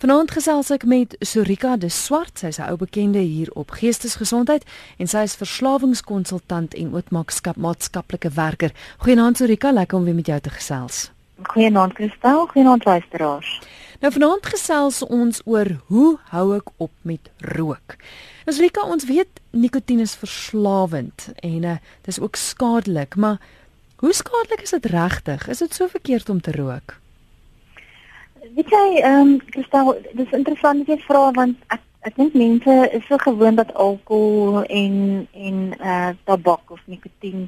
Vanaand gesels ek met Sorika de Swart, sy's 'n ou bekende hier op geestesgesondheid en sy is verslawingskonsultant en ootmaakskap maatskaplike werker. Goeienaand Sorika, lekker om weer met jou te gesels. Goeienaand Kristal, goeienaand luisteraars. Nou vanaand gesels ons oor hoe hou ek op met rook. Nou Sorika, ons weet nikotien is verslawend en uh, dis ook skadelik, maar hoe skadelik is dit regtig? Is dit so verkeerd om te rook? Weet jy, ehm um, Kristal, dis interessant jy vra want ek ek dink mense is so gewoond dat alkohol en en eh uh, tabak of nikotien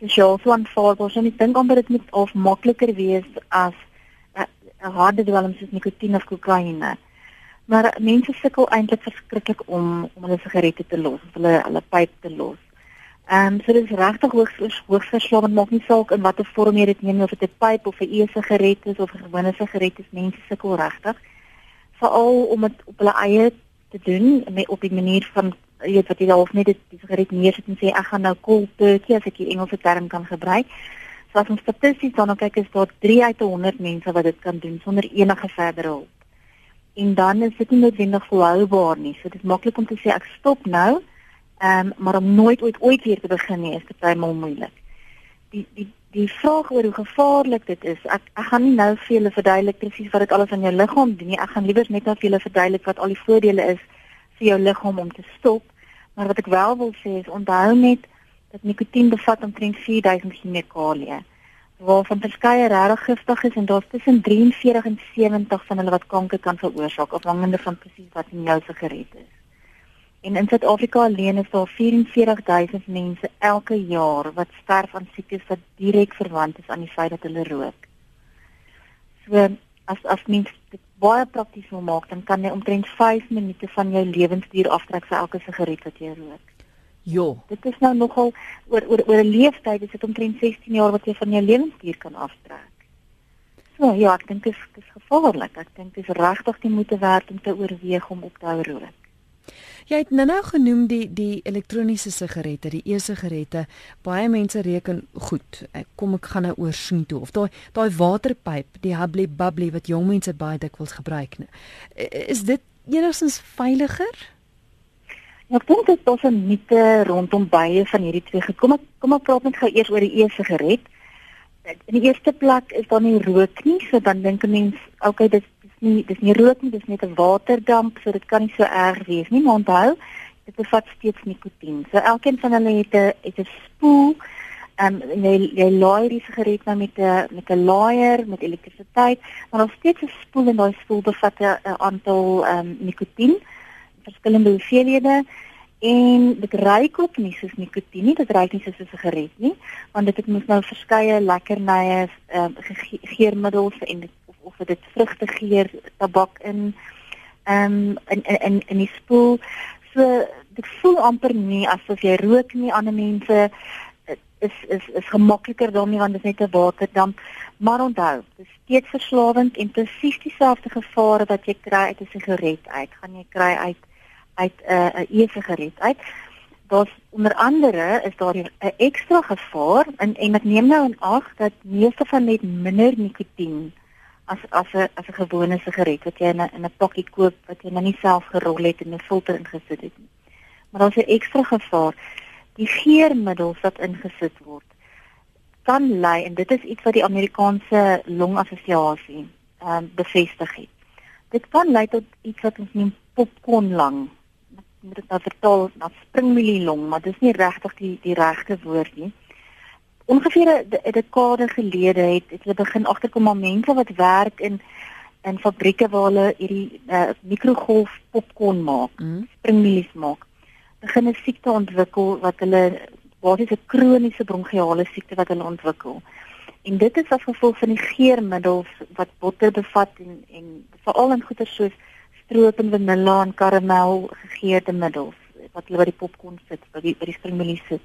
sosiaal so aanvaarbaar is en ek dink amper dit moet of makliker wees as 'n uh, harde dwelm soos nikotien of kokaine. Maar mense sukkel eintlik verskriklik om om hulle sigarette te los, hulle hulle pyp te los. Ehm um, so dit is regtig hoogs hoogs verslawend maak nie saak in watter vorm jy dit neem of dit 'n pyp of 'n e-sigaret is of 'n gewone sigaret is mense sukkel regtig veral om dit op hulle eie te doen met op die manier van jy weet wat jy dalk net die sigaret neersit en sê ek gaan nou cold turkey as ek die Engelse term kan gebruik. So as ons statisties dan kyk is daar 3 uit 100 mense wat dit kan doen sonder enige verdere hulp. En dan is dit nie noodwendig volhoubaar nie. So dit is maklik om te sê ek stop nou. Ehm um, maar om nooit ooit ooit weer te begin nie is dit baie moeilik. Die die die vraag oor hoe gevaarlik dit is, ek ek gaan nie nou vir julle verduidelik presies wat dit alles aan jou liggaam doen nie. Ek gaan liewer net vir julle verduidelik wat al die voordele is vir jou liggaam om te stop. Maar wat ek wel wil sê is onthou net dat nikotien bevat omtrent 4000 chemikalieë waarvan verskeie regtig giftig is en daar's tussen 43 en 70 van hulle wat kanker kan veroorsaak afhangende van presies wat in jou sigaret is. En in Suid-Afrika alleen is daar 44000 mense elke jaar wat sterf aan siektes wat direk verwant is aan die feit dat hulle rook. So as as mens dit baie prakties wil maak, dan kan jy omtrent 5 minute van jou lewensduur aftrek vir elke sigaret wat jy rook. Jo. Dit is nou nogal oor oor oor 'n leeftyd, dit is omtrent 16 jaar wat jy van jou lewensduur kan aftrek. So ja, ek dink dit is, is gevaarlik. Ek dink dit is regtig die moeite werd om te oorweeg om op te hou rook. Jy het nou-nou genoem die die elektroniese sigarette, die e-sigarette. Baie mense reken goed. Ek kom ek gaan nou oor soen toe of daai daai waterpyp, die hubbly bubbly wat jong mense baie dikwels gebruik. Is dit enigstens veiliger? Ek dink dit is 'n mite rondom baie van hierdie twee gekom. Ek kom ek praat net gou eers oor die e-sigaret. In die eerste plek is daar nie rook nie, so dan dink 'n mens, okay, dit nie dis nie rook nie, dis net 'n waterdamp, so dit kan nie so erg wees nie, maar onthou, dit bevat steeds nikotien. So elkeen van hulle het 'n het 'n spoel. Ehm um, jy jy laai die sigaret nou met 'n met 'n laaier met elektrisiteit, maar nog steeds 'n spoel en daai spoel bevat 'n aantal ehm um, nikotien, verskillende hoeveelhede en dit ruik ook nie soos nikotien nie, dit ruik nie soos 'n sigaret nie, want dit het mos nou verskeie lekkernye, ehm um, geurmiddels en dit of dit vrugte geur tabak in ehm um, in, in in in die spoel. So dit voel amper nie asof jy rook nie ander mense is is is gemakliker daarmee want dit is net 'n waterdamp. Maar onthou, dit is steeds verslawend en presies dieselfde gevare wat jy kry uit 'n sigaret uit, gaan jy kry uit uit 'n uh, 'n e-sigaret uit. Daar's onder andere is daar 'n ekstra gevaar en en ek neem nou in ag dat meeste van net minder nikotien as as 'n as 'n gewone sigaret wat jy in 'n in 'n pakkie koop wat jy nou nie self gerol het en 'n filter ingesit het nie. Maar daar's 'n ekstra gevaar. Die geurmiddels wat ingesit word kan lei en dit is iets wat die Amerikaanse longassosiasie ehm um, bevestig het. Dit kan lei tot iets wat ons noem popcorn lung. Moet dit nou vertaal na springmielie long, maar dis nie regtig die die regte woord nie ongeveer 'n dekade gelede het het hulle begin agterkom maar mense wat werk in in fabrieke waar hulle hierdie uh, mikrogolf popcorn maak, mm. springmielies maak. Begin 'n siekte ontwikkel wat hulle basies 'n kroniese bronchiale siekte wat hulle ontwikkel. En dit is as gevolg van die geurmiddels wat botter bevat en en veral in goeder soos stroop en vanilla en karamel gegeurde middels wat hulle by die popcorn sit, by die by die springmielies sit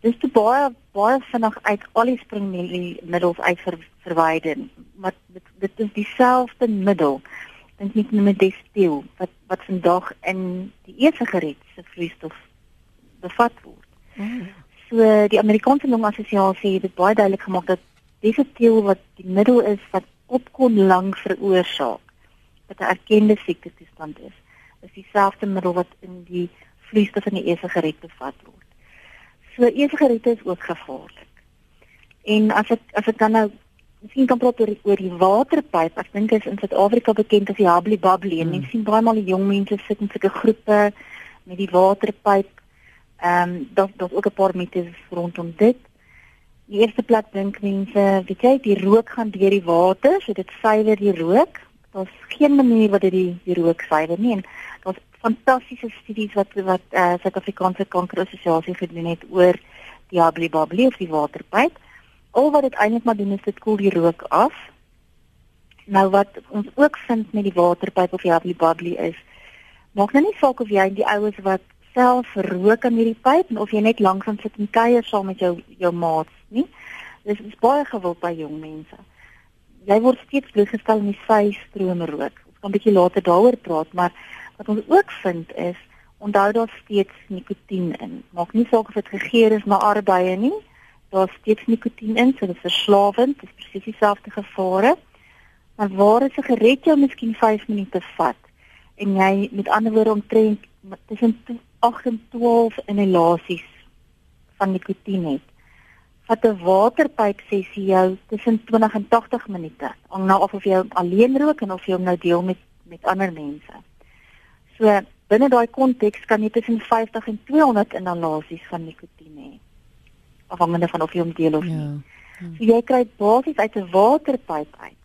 dis te baie baie vinnig uit al die springmiddels uit ver, verwyder maar dit, dit is dieselfde middel dink net met die stil wat wat vandag in die e-sigaret se vloeistof bevat word. Mm. So die Amerikaanse longassosiasie het dit baie duidelik gemaak dat stil wat die middel is wat opkom lank veroorsaak wat 'n erkende siekte toestand is, is dieselfde middel wat in die vloeistof in die e-sigaret bevat word. So e-sigarette is ook gevaarlik. En as ek as ek dan nou Miskien kan praat oor oor die waterpyp. Ek dink is in Suid-Afrika bekend as die Babli. Hmm. En ek sien baie maal die jong mense sit in sulke groepe met die waterpyp. Ehm um, daar daar's ook 'n paar mites rondom dit. Die eerste plek dink mense, weet jy, die rook gaan deur die water, so dit suiwer die rook. Daar's geen manier wat dit die, die rook suiwer nie. En daar's fantastiese studies wat wat eh uh, Suid-Afrikaanse Kankerassosiasie gedoen het oor die Habli Babli of die waterpyp al wat dit eintlik maar doen is dit koel die rook af. Nou wat ons ook vind met die waterpyp of die bubbly is maak nou nie saak of jy die oues wat self rook aan hierdie pyp of jy net langs aan sit en kuier saam met jou jou maats, nie? Dis is baie gewild by jong mense. Jy word steeds blootgestel aan die vysstrome rook. Ons kan 'n bietjie later daaroor praat, maar wat ons ook vind is onthou daar steeds nikotien in. Maak nie saak of dit gegeur is na arbeie nie daar's steeds nikotien in, so dit is verslawend, dit is presies dieselfde gevare. Maar waar 'n sigaret jou miskien 5 minute vat en jy met ander woorde omtrent tussen 8 en 12 inhalasies van nikotien het, vat 'n waterpyp sessie jou tussen 20 en 80 minute. Hang nou af of jy alleen rook en of jy hom nou deel met met ander mense. So binne daai konteks kan jy tussen 50 en 200 inhalasies van nikotien hê afhangende van of jy hom deel of ja. nie. Ja. So jy kry basies uit 'n waterpyp uit.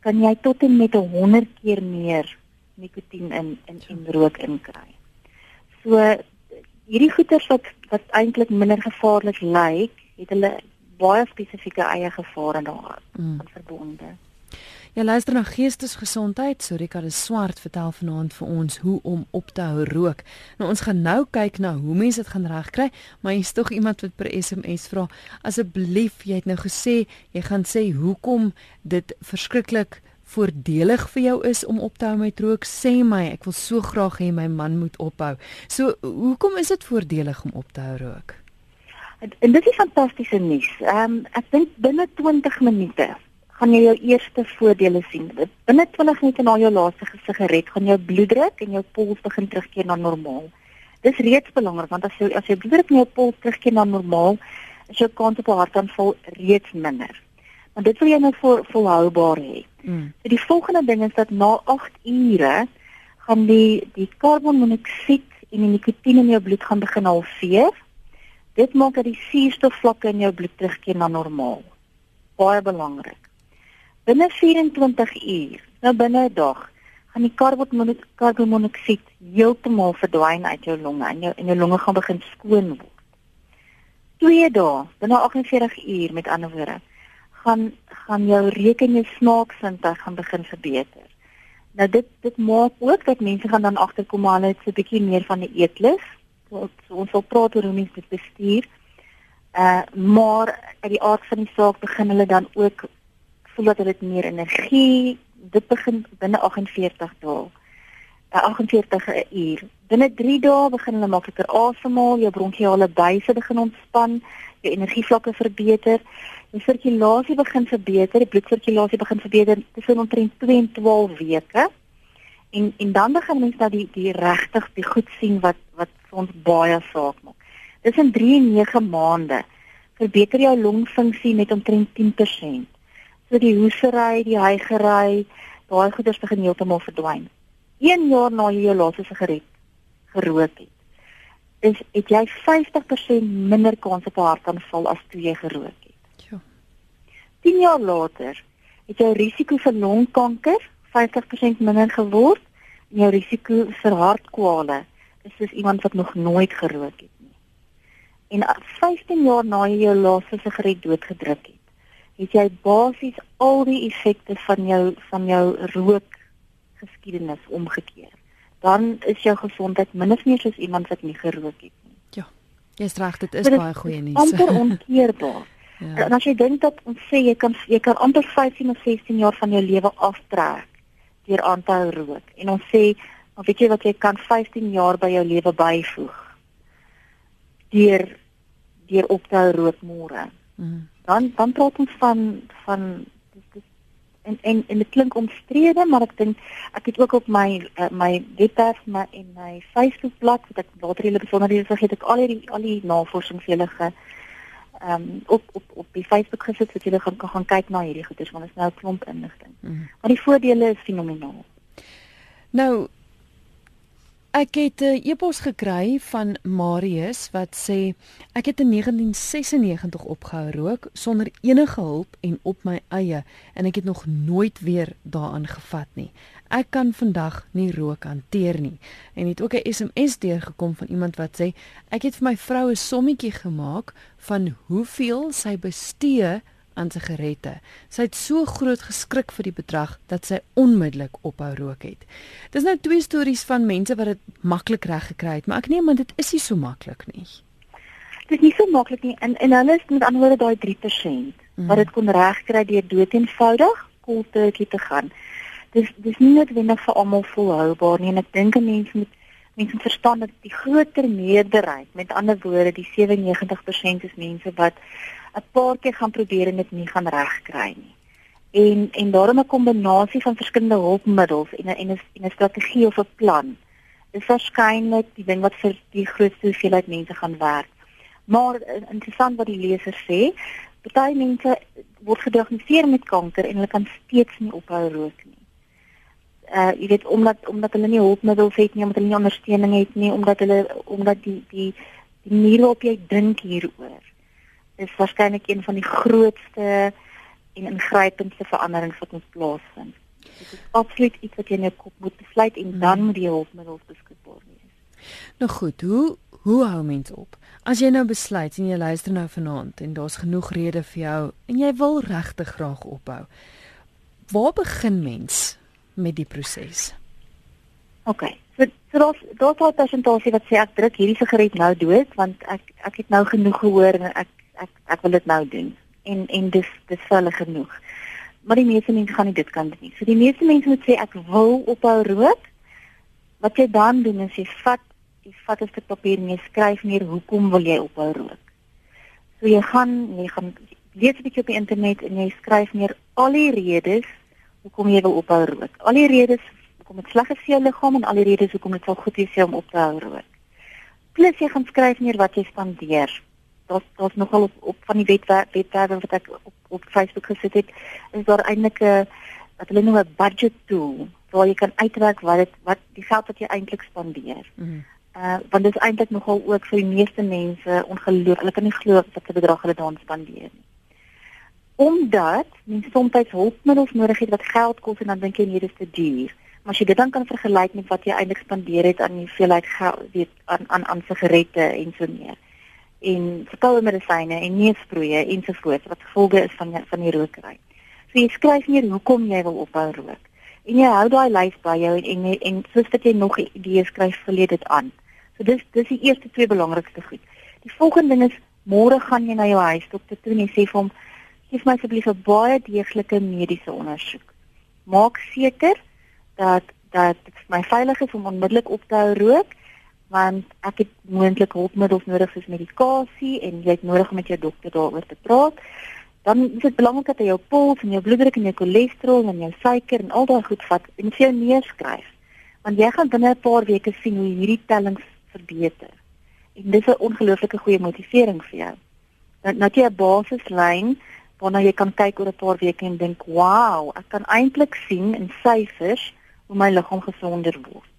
Kan jy tot en met 100 keer meer nikotien in in en rook inkry. So hierdie goeters wat wat eintlik minder gevaarlik lyk, het hulle baie spesifieke eie gevare daar mm. verbonde. Ja, luister na geestesgesondheid. Sorika de Swart vertel vanaand vir ons hoe om op te hou rook. Nou ons gaan nou kyk na hoe mense dit gaan regkry, maar hier's tog iemand wat per SMS vra. Asseblief, jy het nou gesê jy gaan sê hoekom dit verskriklik voordelig vir jou is om op te hou met rook. Sê my, ek wil so graag hê my man moet ophou. So, hoekom is dit voordelig om op te hou rook? En dit is fantastiese nuus. Ehm um, ek dink binne 20 minute gaan jy jou eerste voordele sien. Binne 20 minute na jou laaste sigaret gaan jou bloeddruk en jou pols begin terugkeer na normaal. Dis reeds belangrik want as jy as jy bloeddruk en jou pols terugkeer na normaal, is jou kans op 'n hartaanval reeds minder. Want dit wil jy nou vol, volhoubaar hê. Mm. So die volgende ding is dat na 8 ure gaan die die karbonmonoksied en die nikotien in jou bloed gaan begin halveer. Dit maak dat die suurstofvlakke in jou bloed terugkeer na normaal. Baie belangrik binne 24 uur, nou binne 'n dag, gaan die karbonmonoksied heeltemal verdwyn uit jou longe en jou en jou longe gaan begin skoon word. Twee dae, binne 48 uur met ander woorde, gaan gaan jou reuk en jou smaaksinte gaan begin verbeter. Nou dit dit maak ook dat mense gaan dan agterkom maar hulle het 'n bietjie meer van 'n eetlus. So, so ons wil praat oor hoe mense dit bestuur. Uh maar uit die aard van die saak begin hulle dan ook voel dat hulle meer energie dit begin binne 48 dae. Uh, 48 uur. Binne 3 dae begin hulle makliker asemhaal, jou bronkiale buise begin ontspan, jou energievlakke verbeter, jou sirkulasie begin verbeter, die bloedsirkulasie begin verbeter tussen omtrent 2 en 12 weke. En en dan begin mens dat die die regtig die goed sien wat wat vir ons baie saak maak. Dis in 3 en 9 maande verbeter jou longfunksie met omtrent 10% so die hoesery, die hygery, daai goeders begin heeltemal verdwyn. 1 jaar na jy jou laaste sigaret gerook het, is het jy 50% minder kans op 'n hartaanval as toe jy gerook het. Ja. 10 jaar later het jou risiko vir longkanker 50% minder geword en jou risiko vir hartkwale is soos iemand wat nog nooit gerook het nie. En 15 jaar na jy jou laaste sigaret doodgedruk het, het jy basies al die effekte van jou van jou rook geskiedenis omgekeer. Dan is jou gesondheid min of meer soos iemand wat nie gerook het nie. Ja. Jy's reg, dit is baie goeie nuus. amper onkeerbaar. ja. En as jy dink dat ons sê jy kan jy kan amper 15 of 16 jaar van jou lewe aftrek deur aan te hou rook. En ons sê, of weet jy wat jy kan 15 jaar by jou lewe byvoeg deur deur op te hou rook môre. Mm dan dan praat ons van van dis dis En en en dit klink omstrede, maar ek dink ek het ook op my uh, my webwerf my en my Facebookblad wat ek later julle besonderhede vergeet ek al hierdie al die navorsing vir julle ge ehm um, op op op die Facebook gesit sodat julle gaan kan gaan kyk na hierdie goeders want dit is nou 'n klomp inligting. Mm. Maar die voordele is fenomenaal. Nou Ek het 'n e-pos gekry van Marius wat sê ek het in 1996 opgehou rook sonder enige hulp en op my eie en ek het nog nooit weer daaraan gevat nie. Ek kan vandag nie rook hanteer nie. En het ook 'n SMS deurgekom van iemand wat sê ek het vir my vrou 'n sommetjie gemaak van hoeveel sy bestee aan sigarette. Sy het so groot geskrik vir die bedrag dat sy onmiddellik ophou rook het. Dis nou twee stories van mense wat dit maklik reg gekry het, maar ek neem aan dit is nie so maklik nie. Dit is nie so maklik nie. En en hulle is met ander woorde daai 3% mm. wat dit kon regkry deur dood eenvoudig koeltertjie te gaan. Dis dis nie noodwendig vir almal volhoubaar nie en ek dink 'n mens moet mense moet verstaan dat die groter meerderheid, met ander woorde die 97% is mense wat 'n paar keer gaan probeer en dit nie gaan regkry nie. En en daarom 'n kombinasie van verskillende hulpmiddels en en 'n en 'n strategie of 'n plan is waarskynlik die ding wat vir die grootste hoeveelheid mense gaan werk. Maar eh, interessant wat die leser sê, baie mense word gediagnoseer met kanker en hulle kan steeds nie ophou rook nie. Uh jy weet omdat omdat hulle nie hulpmiddels het nie, omdat hulle nie ondersteuning het nie, omdat hulle omdat die die die manier waarop jy dink hieroor is waarskynlik een van die grootste en ingrypendste veranderings wat moet plaasvind. Dit is absoluut iets wat jy in jou kop moet besluit en dan hmm. moet die hulpmiddels beskikbaar wees. Nou goed, hoe hoe hou mens op? As jy nou besluit en jy luister nou vanaand en daar's genoeg redes vir jou en jy wil regtig graag ophou. Waar begin mens met die proses? OK. So daar's daar's 'n persentasie wat sê ek druk hierdie sigaret nou dood want ek ek het nou genoeg gehoor en ek ek ek wil dit nou doen en en dis dis hulle genoeg. Maar die meeste mense gaan nie dit kan doen nie. So die meeste mense moet sê ek wil ophou rook. Wat jy dan doen is jy vat jy vat 'n stuk papier en jy skryf neer hoekom wil jy ophou rook. So jy gaan jy gaan lees 'n bietjie op die internet en jy skryf neer al die redes hoekom jy wil ophou rook. Al die redes hoekom dit sleg is vir jou liggaam en al die redes hoekom dit sal goed wees om op te hou rook. Plus jy gaan skryf neer wat jy spandeer daar's daar's nogal op op van die webwerwe wat ek op op Facebook gesit het, is daar eintlik 'n wat hulle noem 'n budget tool waar jy kan uitwerk wat dit wat die geld wat jy eintlik spandeer. Mm. Uh want dit is eintlik nogal ook vir die meeste mense ongelooflik. Hulle kan nie glo wat 'n bedrag hulle daaraan spandeer nie. Omdat mense soms hulpmiddels nodig het wat geld kos en dan dink jy nee, dit is te duur. Maar as jy dit dan kan vergelyk met wat jy eintlik spandeer het aan die veelheid geld, weet aan aan aan sigarette en so meer en verkoue medisyne en neusproeë ensovoorts wat gevolge is van van die rokery. So jy skryf neer hoekom jy wil ophou rook. En jy hou daai lys by jou en en, en soos dat jy nog idees skryf, jy dit aan. So dis dis die eerste twee belangrikste goed. Die volgende ding is môre gaan jy na jou huisdokter toe en jy sê vir hom gee my asseblief 'n baie deeglike mediese ondersoek. Maak seker dat dat dit my veilig is om onmiddellik op te hou rook want ek het moontlik hulpmiddels nodig soos medikasie en jy het nodig om met jou dokter daaroor te praat. Dan is dit belangrik dat jy jou pols en jou bloeddruk en jou cholesterol en jou suiker en al daai goed vat en vir jou neerskryf. Want jy gaan binne 'n paar weke sien hoe hierdie tellings verbeter. En dis 'n ongelooflike goeie motivering vir jou. Dan nou jy 'n basislyn waarna jy kan kyk oor 'n paar weke en dink, "Wow, ek kan eintlik sien in syfers hoe my liggaam gesonder word."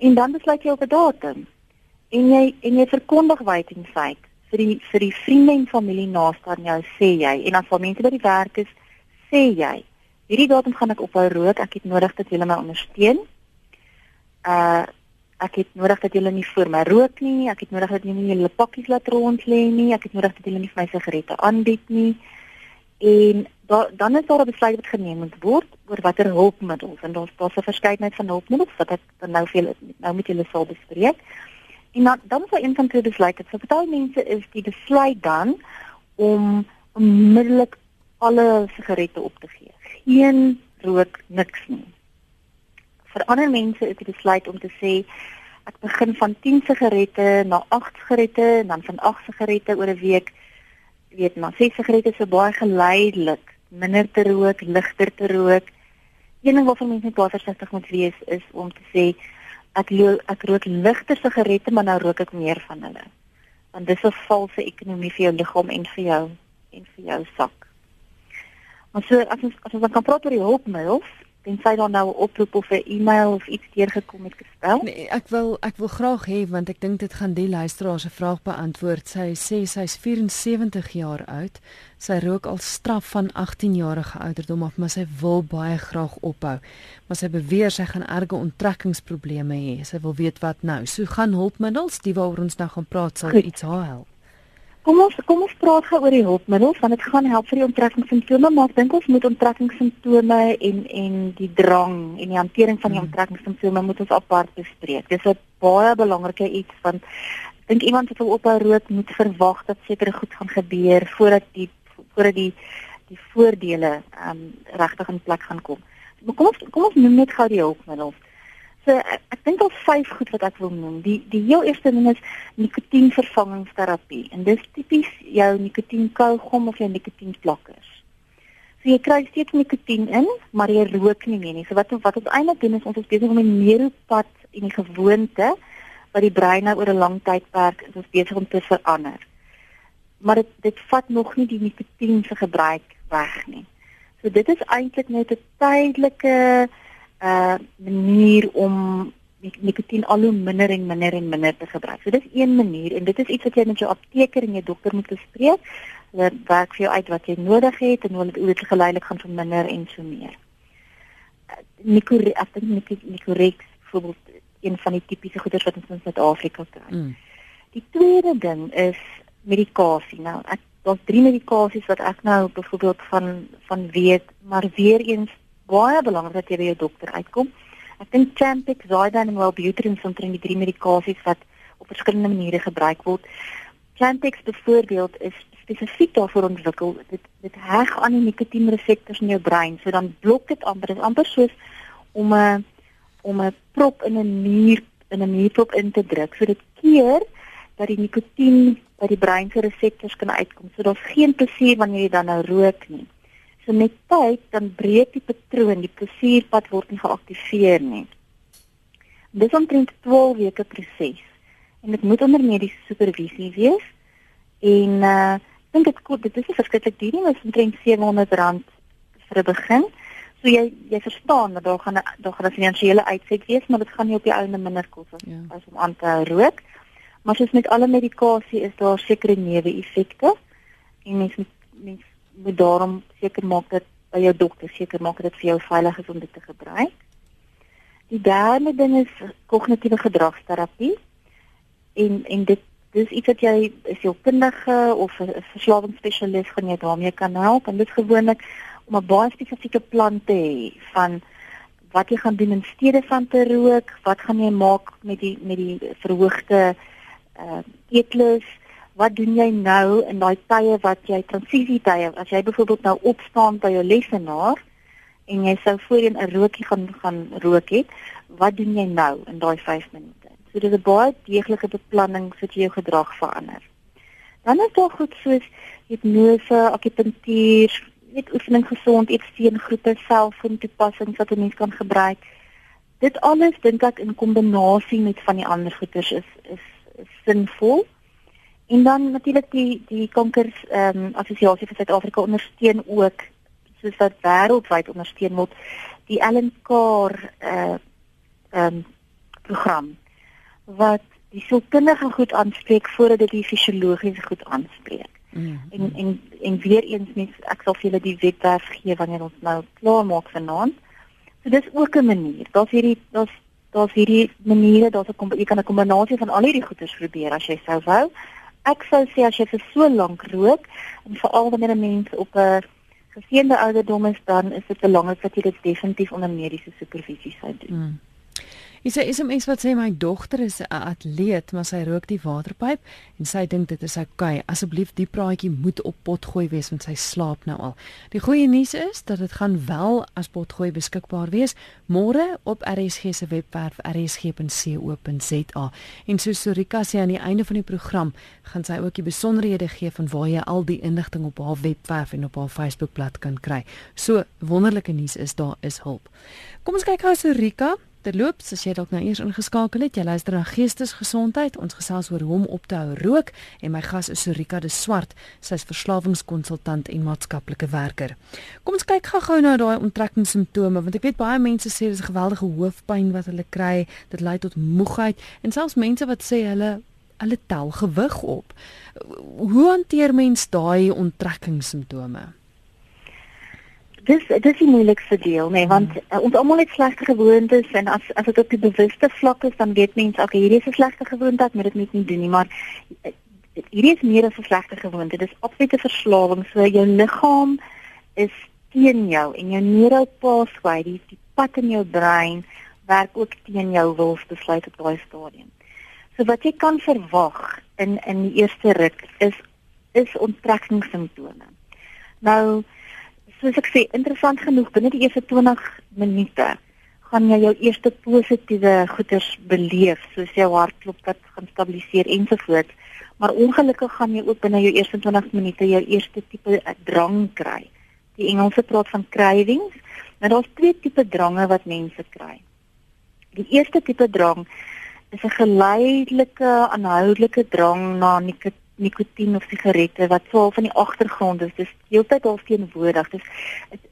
en dan besluit jy op 'n datum. En jy en jy verkondig wyd en feit vir die vir die vriende en familie naaste aan jou sê jy en as al mense by die werk is, sê jy, hierdie datum gaan ek ophou rook, ek het nodig dat julle my ondersteun. Uh ek het nodig dat julle nie vir my rook nie, ek het nodig dat julle nie julle pakkies laat rond lê nie, ek het nodig dat julle nie vir my sigarette aanbied nie. En da, dan is daar 'n besluit wat geneem moet word oor watter hulpmiddels en daar's daar's 'n verskeidenheid van hulpmiddels wat ek dan nou veel nou met julle sal bespreek. En dan dan daar een van die besluite. Vir baie mense is die besluit dan om onmiddellik alle sigarette op te gee. Geen rook niks nie. Vir ander mense is die besluit om te sê ek begin van 10 sigarette na 8 sigarette en dan van 8 sigarette oor 'n week weet maar 6 sigarette so baie geleidelik minder te rook, ligter te rook. Een ding waarvan mense baie versigtig moet wees is om te sê ek ek rook ligter sigarette, maar nou rook ek meer van hulle. Want dis 'n valse ekonomie vir jou liggaam en vir jou en vir jou sak. Maar so as ons as ons kan praat oor die hulpmiddels, tensy daar nou 'n oproep of 'n e-mail of iets deurgekom het gestel. Nee, ek wil ek wil graag hê want ek dink dit gaan die luisteraar se vraag beantwoord. Sy sê sy's 74 jaar oud. Sy rook al straf van 18 jarige ouderdom af, maar sy wil baie graag ophou. Maar sy beweer sy gaan erge onttrekkingsprobleme hê. Sy wil weet wat nou. So gaan hulpmiddels, die waaroor ons nou gaan praat, sal Goed. iets haar help. Kom ons kom ons praat gou oor die hulpmiddels want dit gaan help vir die onttrekkingssimptome maar ek dink ons moet onttrekkingssimptome en en die drang en die hantering van die hmm. onttrekkingssimptome moet ons apart bespreek. Dis 'n baie belangrike iets want ek dink iemand wat wil ophou rook moet verwag dat sekere goed gaan gebeur voordat die voordat die die voordele ehm um, regtig in plek gaan kom. Kom ons kom ons noem net gou die hulpmiddels. Ek, ek dink al vyf goed wat ek wil noem. Die die heel eerste ding is nikotienvervangingsterapie en dis tipies jou nikotienkougom of jou nikotienplakkers. So jy kry steeds nikotien in, maar jy rook nie meer nie. So wat wat ons eintlik doen is ons is besig om 'n neuropad en die gewoonte wat die brein nou oor 'n lang tydperk is ons besig om te verander. Maar dit dit vat nog nie die nikotien se gebruik weg nie. So dit is eintlik net 'n tydelike uh manier om nikotien al hoe minder en minder en minder te gebruik. So dis een manier en dit is iets wat jy met jou apteker en jou dokter moet bespreek. Hulle werk vir jou uit wat jy nodig het en hoe dit hoe dit geleidelik gaan verminder en so meer. Uh, Nikore, ek dink Nikorex byvoorbeeld een van die tipiese goeders wat ons in Suid-Afrika kry. Mm. Die tweede ding is medikasie. Nou, ek daar's drie medikasies wat ek nou byvoorbeeld van van weet, maar weer eens baie belangrik dat jy by jou dokter uitkom. Ek dink Champix, Zydan en Wellbutrin is omtrent die drie medikasies wat op verskillende maniere gebruik word. Champix byvoorbeeld is spesifiek daarvoor ontwikkel. Dit dit heg aan die nikotienreseptors in jou brein, so dan blok dit amper. Dit is amper soos om 'n om 'n prop in 'n nier in 'n nierprop in te druk. So dit keer dat die nikotien by die brein se reseptors kan uitkom. So daar's geen plesier wanneer jy dan nou rook nie. So met tyd dan breek die patroon, die plesierpad word nie geaktiveer nie. Dis omtrent 12 weke proses en dit moet onder mediese supervisie wees. En uh ek dink dit kort, dit is verskriklik duur nie, dit is omtrent R700 vir 'n begin. So jy jy verstaan dat daar gaan daar gaan 'n finansiële uitset wees, maar dit gaan nie op die ouene minder kos as, ja. as om aan te rook. Maar soos met alle medikasie is daar sekere neeweffekte en mens mens moet daarom seker maak dat by jou dokter seker maak dat dit vir jou veilig is om dit te gebruik. Die derde ding is kognitiewe gedragsterapie. En en dit dis iets wat jy as jou kundige of 'n verslawingsspesialis gaan jy daarmee kan help en dit is gewoonlik om 'n baie spesifieke plan te hê van wat jy gaan doen in steede van te rook, wat gaan jy maak met die met die verhoogde uh eetlus wat doen jy nou in daai tye wat jy transisietye as jy byvoorbeeld nou opstaan by jou lesenaar en jy sou voorheen 'n rookie gaan gaan rook het wat doen jy nou in daai 5 minute? So dit is 'n baie deeglike beplanning sodat jy jou gedrag verander. Dan is daar goed soos hipnose akupunktuur net oefening gesond eet steengroepe selfoon toepassings wat 'n mens kan gebruik. Dit alles dink ek in kombinasie met van die ander goeders is is, is sinvol En dan natuurlik die die kankers ehm um, assosiasie vir Suid-Afrika ondersteun ook soos wat wêreldwyd ondersteun word die Ellen Carr eh uh, ehm um, program wat die sielkundige goed aanspreek voordat dit die fisiologiese goed aanspreek. Mm -hmm. En en en weer eens net ek sal vir julle die webwerf gee wanneer ons nou klaar maak vanaand. So dis ook 'n manier. Daar's hierdie daar's daar's hierdie maniere, daar's 'n jy kan 'n kombinasie van al hierdie goeders probeer as jy sou wou ek sou sê as jy vir so lank rook en veral wanneer 'n mens op 'n geseënde ouderdom is dan is dit belangrik dat jy dit definitief onder mediese supervisie sou doen. Hmm. Jy sê mens wat sê my dogter is 'n atleet, maar sy rook die waterpyp en sy dink dit is. Okay. Asseblief die praatjie moet op potgooi wees want sy slaap nou al. Die goeie nuus is dat dit gaan wel as potgooi beskikbaar wees môre op RSG se webwerf rsg.co.za. En so Sorika sê aan die einde van die program gaan sy ook die besonderhede gee van waar jy al die inligting op haar webwerf en op haar Facebookblad kan kry. So wonderlike nuus is daar is hulp. Kom ons kyk gou Sorika Terloops, as jy dalk nou eers ingeskakel het, jy luister na Geestesgesondheid. Ons gesels oor hoe om op te hou rook en my gas is Sorika de Swart. Sy's verslawingskonsultant en maatskaplike werker. Kom ons kyk gou-gou na daai onttrekkingssimptome want ek weet baie mense sê dis 'n geweldige hoofpyn wat hulle kry, dit lei tot moegheid en selfs mense wat sê hulle hulle tel gewig op. Hoe hanteer mens daai onttrekkingssimptome? Dis dis die moeilikste deel nê nee, want uh, ons almal het slegte gewoontes en as as dit op die bewuste vlak is dan weet mense okay hierdie is 'n slegte gewoonte ek moet dit net nie doen nie maar uh, hierdie is meer as 'n slegte gewoonte. Dis absolute verslawing. So jou liggaam is teen jou en jou neural pathway die, die pad in jou brein werk ook teen jou wilsbesluit op daai stadium. So wat jy kan verwag in in die eerste ruk is is onttrekkingssimptome nou soos ek sê, interessant genoeg binne die eerste 20 minute gaan jy jou eerste positiewe goeders beleef, soos jou hartklop wat gaan stabiliseer ensovoorts. Maar ongelukkig gaan jy ook binne jou eerste 20 minute jou eerste tipe drang kry. Die Engelse praat van cravings. Nou daar's twee tipe drange wat mense kry. Die eerste tipe drang is 'n geleidelike aanhoudelike drang na nikotien nikotien of sigarette wat swaar van die agtergrond is. Dis heeltyd al teenwoordig. Dis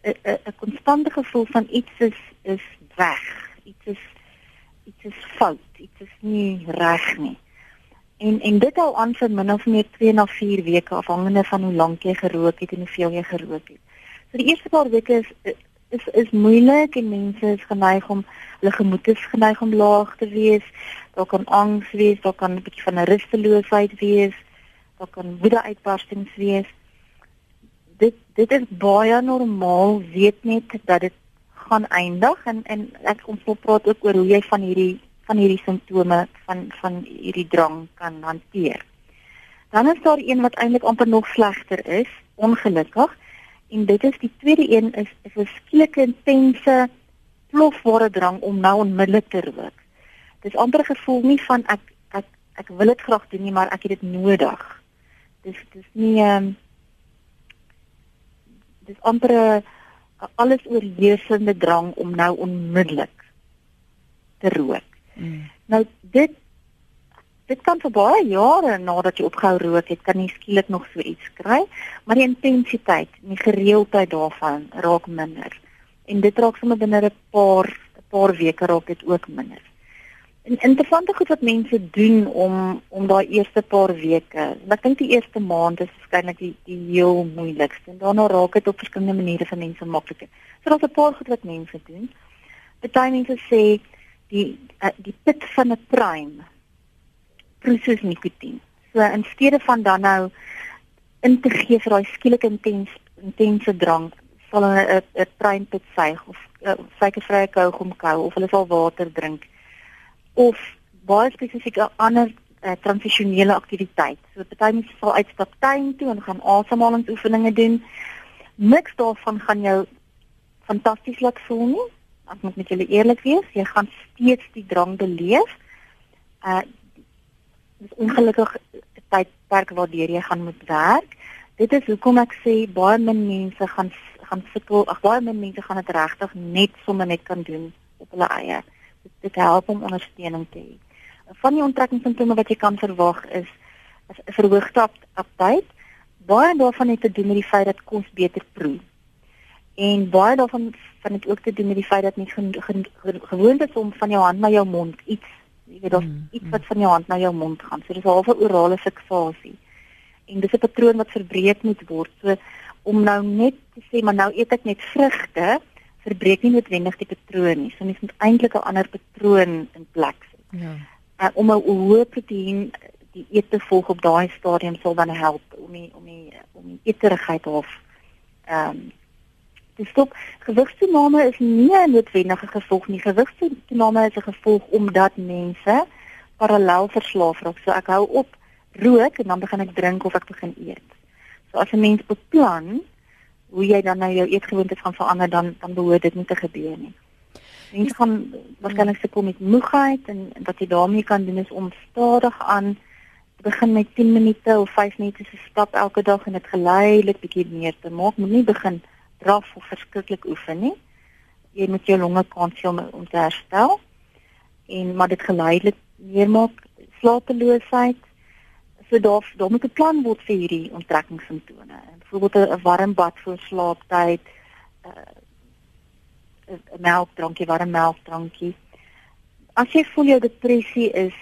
'n konstante gevoel van iets is is weg. Iets is iets is fout. Iets is nie reg nie. En en dit al aan vir min of meer 2 na 4 weke afhangende van hoe lank jy gerook het en hoeveel jy gerook het. So die eerste paar weke is is is moeilik en mense is geneig om hulle gemoed is geneig om laag te wees. Daar kan angs wees, daar kan 'n bietjie van 'n rusteloosheid wees daar kan woede uitbarstings wees. Dit dit is baie normaal, weet net dat dit gaan eindig en en ek ons wil praat ook oor hoe jy van hierdie van hierdie simptome van van hierdie drang kan hanteer. Dan is daar een wat eintlik amper nog slegter is, ongelukkig. En dit is die tweede een is 'n verskriklike intense plofware drang om nou onmiddellik te rook. Dis amper gevoel nie van ek ek ek wil dit graag doen nie, maar ek het dit nodig dis dis nie ehm um, dis amper 'n alles oorheersende drang om nou onmiddellik te rook. Mm. Nou dit dit kan vir baie jare nadat jy opgehou rook het, kan jy skielik nog so iets kry, maar die intensiteit en die gereeldheid daarvan raak minder. En dit raak sommer binne 'n paar 'n paar weke raak dit ook minder. En interessante goed wat mense doen om om daai eerste paar weke. Ek dink die eerste maand is waarskynlik die die heel moeilikste. En daarna raak dit op verskillende maniere vir mense makliker. So daar's 'n paar goed wat mense doen. Party mense sê die uh, die pit van 'n prime proses nikotien. So in steede van dan nou in te gee vir daai skielike intens intense drank, sal hulle 'n prime pit suig of uh, suikervrye kougom kou of hulle sal water drink of baie spesifieke ander uh, transisionele aktiwiteit. So party mense sal uitstap tuin toe en gaan asemhalingsoefeninge doen. Niks daarvan gaan jou fantasties laat voel nie. Ek moet met julle eerlik wees, jy gaan steeds die drang beleef. Uh dis ongelukkig tydperk waardeur jy gaan moet werk. Dit is hoekom ek sê baie min mense gaan gaan sukkel. Ag baie min mense gaan dit regtig net sommer net kan doen op hulle eie dit help om ondersteuning te hê. Van die onttrekkingssimptome wat jy kan verwag is 'n verhoogde aptyt. Baie daarvan het te doen met die feit dat kos beter proe. En baie daarvan van dit ook te doen met die feit dat nie gewoond is om van jou hand na jou mond iets, jy weet, mm, iets wat van jou hand na jou mond gaan. So dis 'n orale fiksasie. En dis 'n patroon wat verbreek moet word. So om nou net te sê maar nou eet ek net vrugte, verbreek nie noodwendig die patroon nie. So mens moet eintlik 'n ander patroon in plek sit. Ja. Uh, om 'n hoë proteïen die eet te volg op daai stadium sal dan help om die om die om die eeterigheid of ehm um, Dis stop gewigstoename is nie 'n noodwendige gevolg nie. Gewigstoename is 'n gevolg omdat mense parallel verslaaf raak. So ek hou op rook en dan begin ek drink of ek begin eet. So as 'n mens beplan hoe jy dan nou jou eetgewoontes gaan verander dan dan behoort dit nie te gebeur nie. Mense gaan waarskynlik sukkel met moegheid en wat jy daarmee kan doen is om stadig aan begin met 10 minute of 5 minute se stap elke dag en dit geleidelik bietjie meer te maak. Moenie begin draf of verskriklik oefen nie. Jy moet jou longe kan sien om te herstel. En maar dit geleidelik meer maak slapeloosheid. So daar daar moet 'n plan word vir hierdie onttrekkingssimptome. Byvoorbeeld 'n warm bad voor slaaptyd, uh, 'n melkdrankie, warm melkdrankie. As jy voel jou depressie is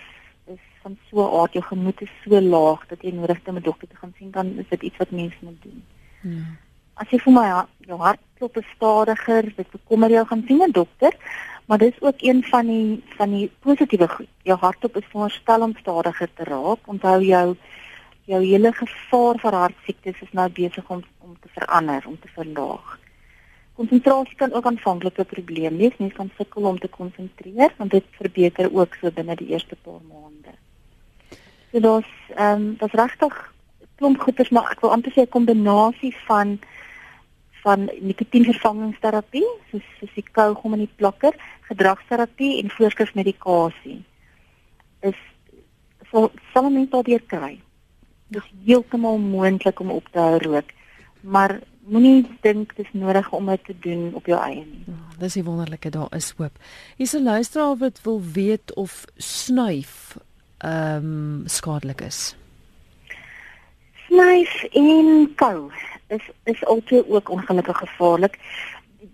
van so aard jou gemoed is so laag dat jy nodig het om 'n dokter te gaan sien dan is dit iets wat mense moet doen. Ja. As jy voel my jou hartklop is stadiger, dit bekommer jou gaan sien 'n dokter, maar dis ook een van die van die positiewe goed. Jou hartklop is veronderstel om stadiger te raak. Onthou jou jou hele gevaar vir hartsiektes is nou besig om om te verander, om te verlaag. Konsentrasie kan ook aanvanklik 'n probleem wees. Mense kan sukkel om te konsentreer, want dit verbeter ook so binne die eerste paar maande. So daar's ehm um, daar's regtig klomp goeders maar ek wil amper sê 'n kombinasie van van nikotienvervangingsterapie soos soos die kougom en die plakker, gedragsterapie en voorskrifmedikasie. Is sal sal mense daardeur kry. Dit is heeltemal moontlik om op te hou rook, maar moenie dink dis nodig om dit te doen op jou eie nie. Ja, dis die wonderlike daar is hoop. Hier's 'n luisteraar wat wil weet of snuif ehm um, skadelik is. Snuif en kou is is altyd ook ongelukkig gevaarlik.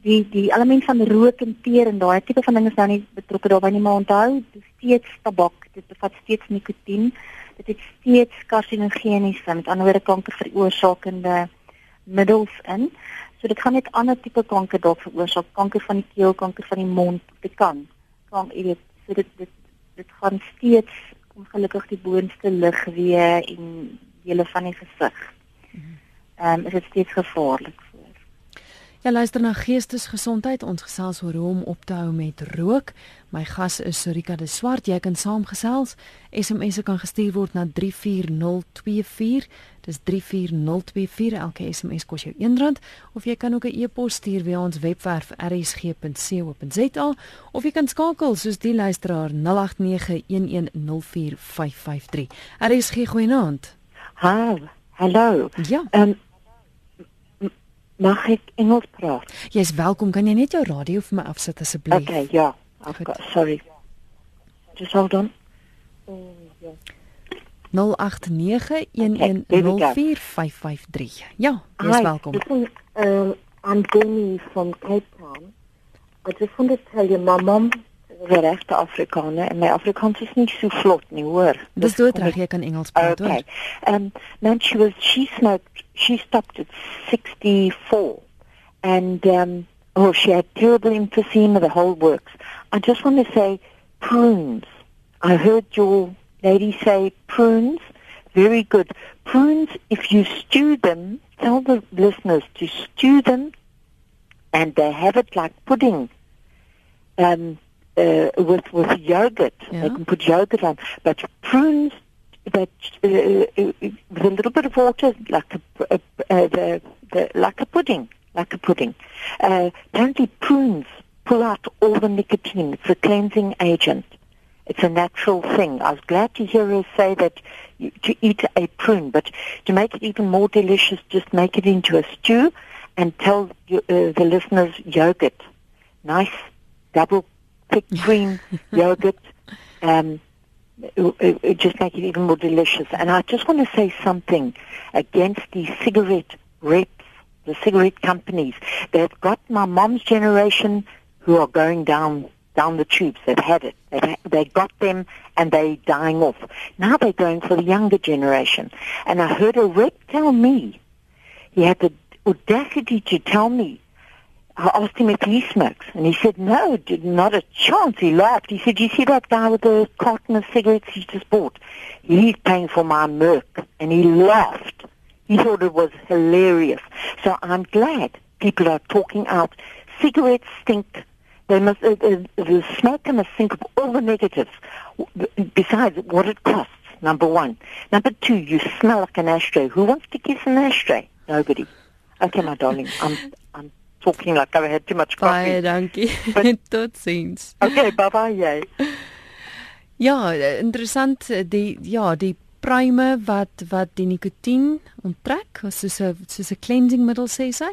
Die die element van rook en teer en daai tipe van ding is nou nie betrokke daarbey nie, maar onthou, dit steeds tabak, dit bevat steeds nikotien. Dit het steeds karsinogeniese, met ander woorde kanker veroorsakende middels in. So dit gaan net ander tipe kanker dalk veroorsaak, kanker van die keel, kanker van die mond, dit kan. Kan jy weet, so dit dit dit gaan steeds ongelukkig die boonste ligweë en dele van die gesig. Mhm. Ehm um, is dit steeds gevaarlik. Ja, luister na geestesgesondheid. Ons gesels oor hoe om op te hou met rook. My gas is Sorika de Swart. Jy kan saamgesels. SMS'e kan gestuur word na 34024. Dis 34024. Elke SMS kos jou R1 of jy kan ook 'n e-pos stuur via ons webwerf rsg.co.za of jy kan skakel soos die luisteraar 0891104553. RSG goeienaand. Ha, hallo. Ja. Ehm um, mag ek Engels praat? Jy's welkom. Kan jy net jou radio vir my afsit asseblief? Okay, ja. Got, sorry. Just hold on. Oh, yeah. 0891104553. Ja, jy's welkom. Um, I'm Jenny from Cape Town. I just want to tell you, my mom a regte Afrikaner en my Afrikaans is nie so vlot nie, hoor. Dis dood reg, jy kan Engels praat, hoor. Okay. Um, man, she was, she smoked, she stopped at 64. And, um, oh, she had terrible emphysema, the whole works. I just want to say, prunes. I heard your ladies say prunes. Very good. Prunes, if you stew them, tell the listeners to stew them and they have it like pudding um, uh, with with yogurt. Yeah. They can put yogurt on. But prunes, but uh, uh, with a little bit of water, like a, uh, the, the, like a pudding, like a pudding. Uh, apparently, prunes pull out all the nicotine. It's a cleansing agent. It's a natural thing. I was glad to hear her say that you, to eat a prune, but to make it even more delicious, just make it into a stew and tell uh, the listeners yogurt. Nice double thick cream yogurt. Um, it, it just make it even more delicious. And I just want to say something against the cigarette reps, the cigarette companies. They've got my mom's generation who are going down down the tubes. They've had it. They've, they got them and they're dying off. Now they're going for the younger generation. And I heard a rep tell me, he had the audacity to tell me, I asked him if he smokes. And he said, no, not a chance. He laughed. He said, you see that guy with the carton of cigarettes he just bought? He's paying for my Merc. And he laughed. He thought it was hilarious. So I'm glad people are talking out. Cigarettes stink. They must, uh, uh, the smoker must think of all the negatives. Besides what it costs, number one. Number two, you smell like an ashtray. Who wants to kiss an ashtray? Nobody. Okay, my darling, I'm, I'm talking like I've had too much coffee. Baie dankie. Tot sins. Okay, bye-bye, jy. Ja, interessant die ja, die pruime wat wat die nikotien onttrek, soos 'n soos 'n cleansing middel sê sy.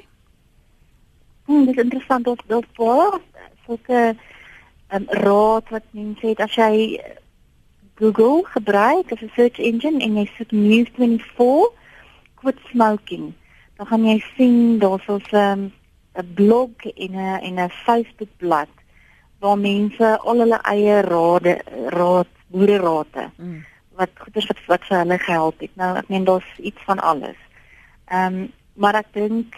Hmm, dit is interessant dat dit voor sulke um, raad wat mense het as jy Google gebruik as 'n search engine en jy soek news 24 quit smoking, dan gaan jy sien daar's 'n 'n blog en 'n en 'n Facebook bladsy waar mense al hulle eie rade raad boere rade mm. wat goeders wat wat vir hulle gehelp het. Nou ek meen daar's iets van alles. Ehm um, maar ek dink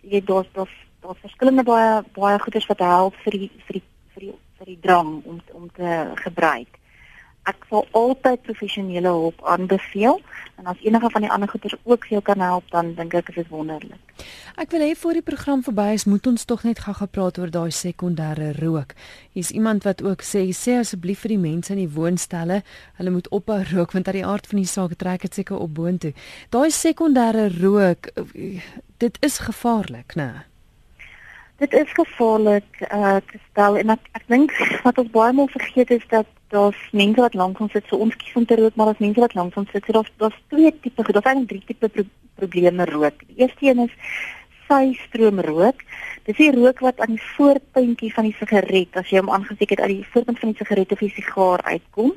jy daar's daar's daar's verskillende baie baie goeders wat help vir die vir die vir die vir die drang om om te gebruik ek sal altyd professionele hulp aanbeveel en as enige van die ander goeters ook vir jou kan help dan dink ek is dit wonderlik. Ek wil hê voor die program verby is moet ons tog net gou gepraat oor daai sekondêre rook. Hier's iemand wat ook sê sê asseblief vir die mense in die woonstelle, hulle moet ophou rook want uit die aard van die saak trek dit seker op boontoe. Daai sekondêre rook dit is gevaarlik, né? Dit is gevaarlik uh te stel en ek ek dink wat ons baie maal vergeet is dat daar's mense wat lank ons sit so ons kies om te rook maar daar's mense wat lank ons sit so daar's daar's twee tipe daar's eintlik drie tipe pro probleme rook. Die eerste een is sy stroomrook. Dis die rook wat aan die voorpuntjie van die sigaret as jy hom aangesien het uit die voorpunt van die sigaret of die sigaar uitkom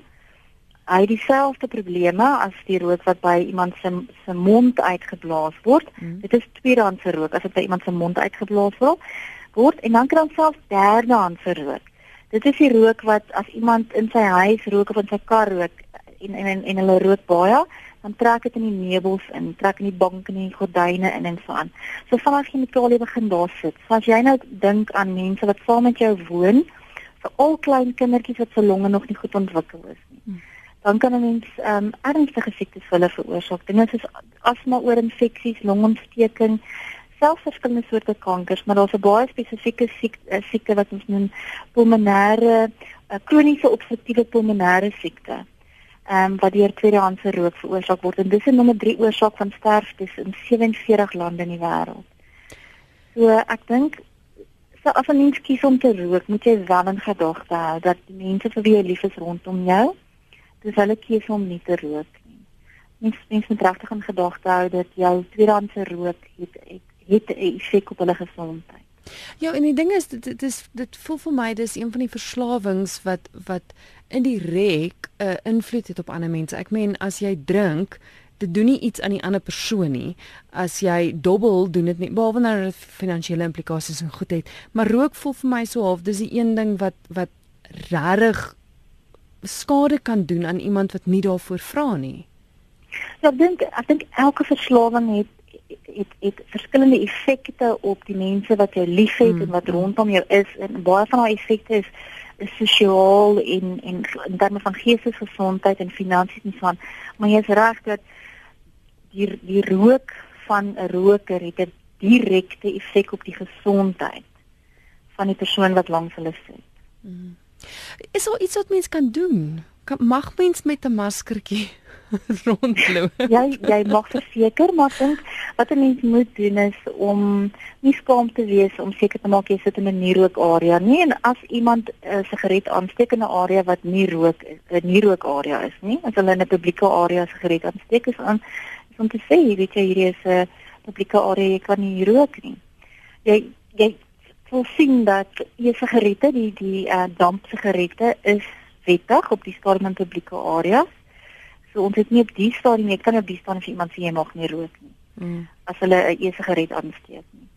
hy het dieselfde probleme as die rook wat by iemand se se mond uitgeblaas word. Mm. Dit is tweedehandse rook as dit by iemand se mond uitgeblaas word. Word en dan kan selfs derdehandse rook. Dit is die rook wat as iemand in sy huis rook of in sy kar rook en en en hulle rook baie, dan trek dit in die meubels in, trek in die banke en die gordyne in en so aan. So vanaf jy met al begin daar sit. So as jy nou dink aan mense wat saam met jou woon, vir al klein kindertjies wat se longe nog nie goed ontwikkel is nie. Mm dan kan 'n mens ehm um, ernstige siektes vir hulle veroorsaak. Dinge soos asma, oorinfeksies, longontsteking, selfs verskillende soorte kankers, maar daar's 'n baie spesifieke siekte, uh, siekte wat ons noem pulmonêre uh, kroniese obstruktiewe pulmonêre siekte. Ehm um, wat deur tweedehandse rook veroorsaak word en dis 'n nommer 3 oorsaak van sterftes in 47 lande in die wêreld. So ek dink so as 'n mens kies om te rook, moet jy wel in gedagte hou dat mense vir wie jy lief is rondom jou dis hulle keuse om nie te rook nie. Mens mens moet regtig in gedagte hou dat jou tweedehandse rook het het, het 'n effek op hulle gesondheid. Ja, en die ding is dit dit is dit voel vir my dis een van die verslawings wat wat in die rek 'n uh, invloed het op ander mense. Ek meen as jy drink dit doen nie iets aan die ander persoon nie as jy dobbel doen dit nie behalwe nou finansiële implikasies en goed het maar rook voel vir my so half dis die een ding wat wat regtig skade kan doen aan iemand wat nie daarvoor vra nie. Ja, ek dink ek dink elke verslawing het het het verskillende effekte op die mense wat jy liefhet mm. en wat rondom jou is en baie van daai effekte is sosiaal en en in terme van geestesgesondheid en finansies en so aan. Maar jy is reg dat die die rook van 'n roker het 'n direkte effek op die gesondheid van die persoon wat langs hulle sit. Mm. Is daar iets wat mens kan doen? Kan mag mens met 'n maskertjie rondloop? jy jy mag verseker, maar dink wat 'n mens moet doen is om nie skaam te wees om seker te maak jy sit in 'n nie rook area nie en as iemand 'n uh, sigaret aansteek in 'n area wat nie rook 'n nie rook area is nie, as hulle in 'n publieke area sigaret aansteek is aan is om te sê, weet jy, hierdie is 'n publieke area, jy kan nie rook nie. Jy jy sal sien dat e-sigarette, die die uh, dampsigarette is wettig op die stadium in publieke areas. So ons het nie op die stadium net kan op die stadium vir iemand sê jy mag nie rook nie. Mm. As hulle 'n e-sigaret aansteek nie.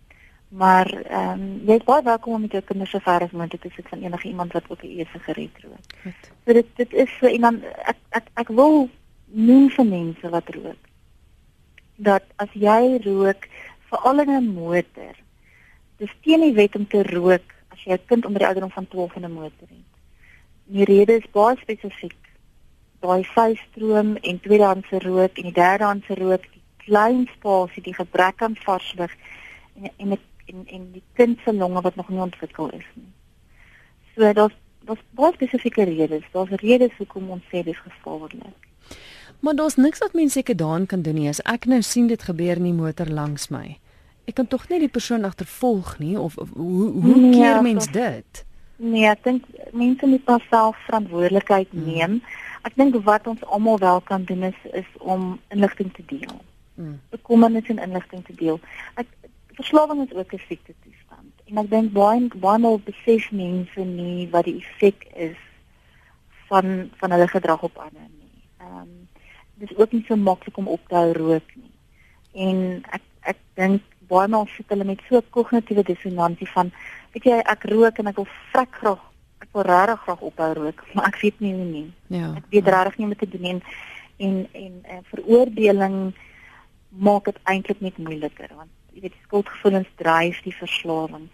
Maar ehm um, jy is baie welkom om met jou kinders so ver as moontlik te sit van enige iemand wat ook 'n e-sigaret rook. Goed. So dit dit is so iemand ek ek ek wil noem vir mense wat rook. Dat as jy rook veral in 'n motor dis teen die wet om te rook as jy 'n kind onder die ouderdom van 12 in 'n motor het. Die rede is baie spesifiek. Daai vystroom en tweedehandse rook en die derdehandse rook, die klein spasie, die gebrek aan vars lug en en en, en die kind se longe wat nog nie ontwikkel is nie. So daar's daar's baie spesifieke redes. Daar's redes hoekom ons sê dis gevaarlik. Maar daar's niks wat mense seker daarin kan doen nie. As ek nou sien dit gebeur in die motor langs my. Ek kan tog nie die persoon agtervolg nie of, of hoe hoe nee, keer mens toch, dit? Nee, ek dink mense moet pas self verantwoordelikheid hmm. neem. Ek dink wat ons almal wel kan doen is is om inligting te deel. Hmm. Bekommernis en inligting te deel. Ek verslawing is ook 'n siekte toestand. En ek dink baie baie mal besef mense nie wat die effek is van van hulle gedrag op ander nie. Ehm um, dis ook nie so maklik om op te hou rook nie. En ek ek dink baie maal sit hulle met so kognitiewe dissonansie van weet jy ek rook en ek wil vrek graag ek wil regtig graag ophou rook, maar ek weet nie hoe nie. Ja. Ek weet regtig nie wat te doen en en en, en veroordeling maak dit eintlik net moeiliker want jy weet skuldgevoelens dryf die verslawing.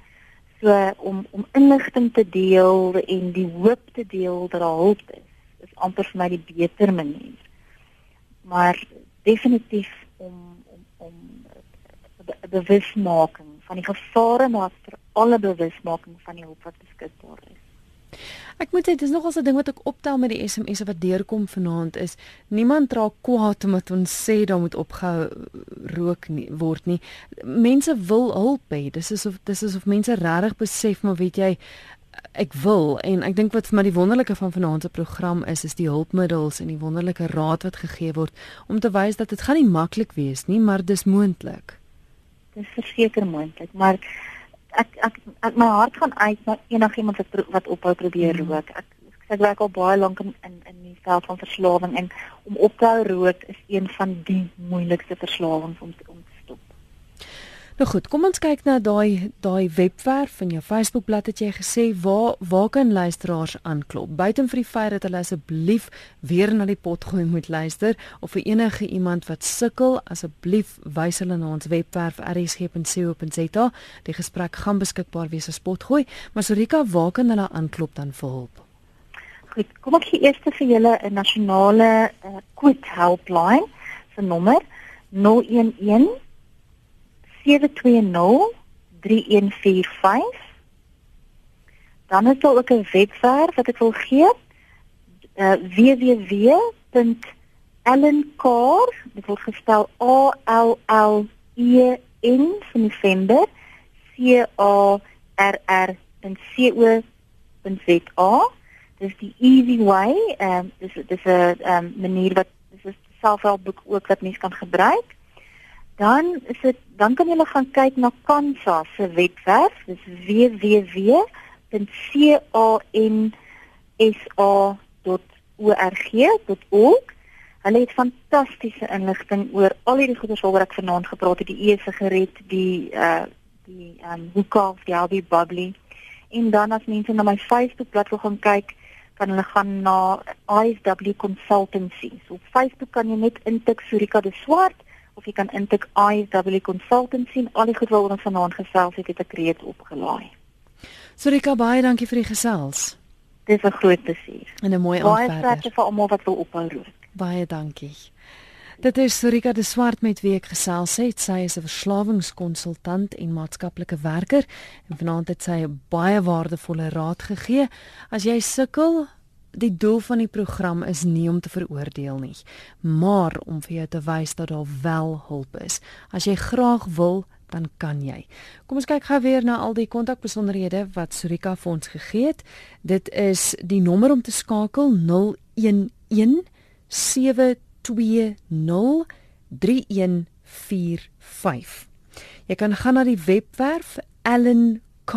So om om inligting te deel en die hoop te deel dat daar hulp is, is amper vir my die beter manier. Maar definitief om 'n bewusmaking van die gevare maar vir alle bewusmaking van die hulp wat beskikbaar is. Ek moet sê dis nogal 'n ding wat ek optel met die SMS'e wat deurkom vanaand is niemand raak kwaad omdat ons sê daar moet opgehou rook nie, word nie. Mense wil hulp hê. Dis is of dis is of mense regtig besef maar weet jy ek wil en ek dink wat vir my die wonderlike van vanaand se program is is die hulpmiddels en die wonderlike raad wat gegee word om te wys dat dit gaan nie maklik wees nie, maar dis moontlik. Dis verseker moontlik, maar ek ek, ek my hart gaan uit na enigiemand wat wat ophou probeer mm. rook. Ek ek werk al baie lank in in in die veld van verslawing en om op te hou rook is een van die moeilikste verslawings om om te stop. Nou goed, kom ons kyk na daai daai webwerf van jou Facebookblad het jy gesê waar waar kan luisteraars aanklop? Buiten vir die feit dat hulle asseblief weer na die pot gooi moet luister of vir enige iemand wat sukkel, asseblief wys hulle na ons webwerf rsg.co.za. Die gesprek gaan beskikbaar wees as potgooi, maar Sorika, waar kan hulle aanklop dan vir hulp? Goed, kom ek gee eers vir julle 'n nasionale uh, quit helpline se nommer 011 7203145. Dan is daar ook 'n webwerf wat ek wil gee. Uh www.ellencar, dit word gespel A L L E N van November C A R R C O Z A. Dis die easy way. Ehm um, dis dis 'n um, manier wat dis 'n selfhelpboek ook wat mens kan gebruik dan is dit dan kan jy gaan kyk na Kansa se webwerf. Dis www.cansa.org.org hulle het fantastiese inligting oor al hierdie goeie waaroor ek vanaand gepraat het. Die e-sigaret die uh die um hookah die Albi bubbly. En dan as mense na my Facebook bladsy gaan kyk kan hulle gaan na ISW Consultancy. So op Facebook kan jy net intik Surika de Swart of jy kan intik IW Consultancy en al die goed wat ons vanaand gesels het, het ek reeds opgelaai. Sorika baie dankie vir die gesels. Dit is 'n groot plesier. En 'n mooi aand verder. Baie sterkte vir almal wat wil ophou rook. Baie dankie. Dit is Sorika de Swart met wie ek gesels het. Sy is 'n verslawingskonsultant en maatskaplike werker en vanaand het sy 'n baie waardevolle raad gegee. As jy sukkel die doel van die program is nie om te veroordeel nie, maar om vir jou te wys dat daar wel hulp is. As jy graag wil, dan kan jy. Kom ons kyk gou weer na al die kontakbesonderhede wat Surika vir ons gegee het. Dit is die nommer om te skakel 011 720 3145. Jy kan gaan na die webwerf Allen K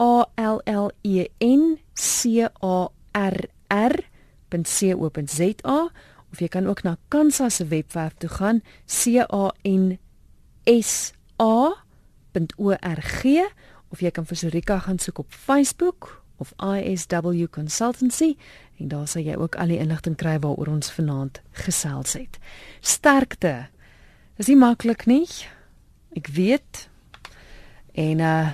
A L L E N C A rr.co.za of jy kan ook na Kansa se webwerf toe gaan c a n s a.org of jy kan vir Sorika gaan soek op Facebook of ISW Consultancy en daar sal jy ook al die inligting kry waaroor ons vanaand gesels het. Sterkte. Dis nie maklik nie. Ek weet. En uh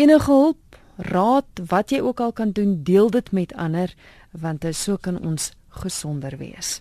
enige hulp raad wat jy ook al kan doen, deel dit met ander want so kan ons gesonder wees.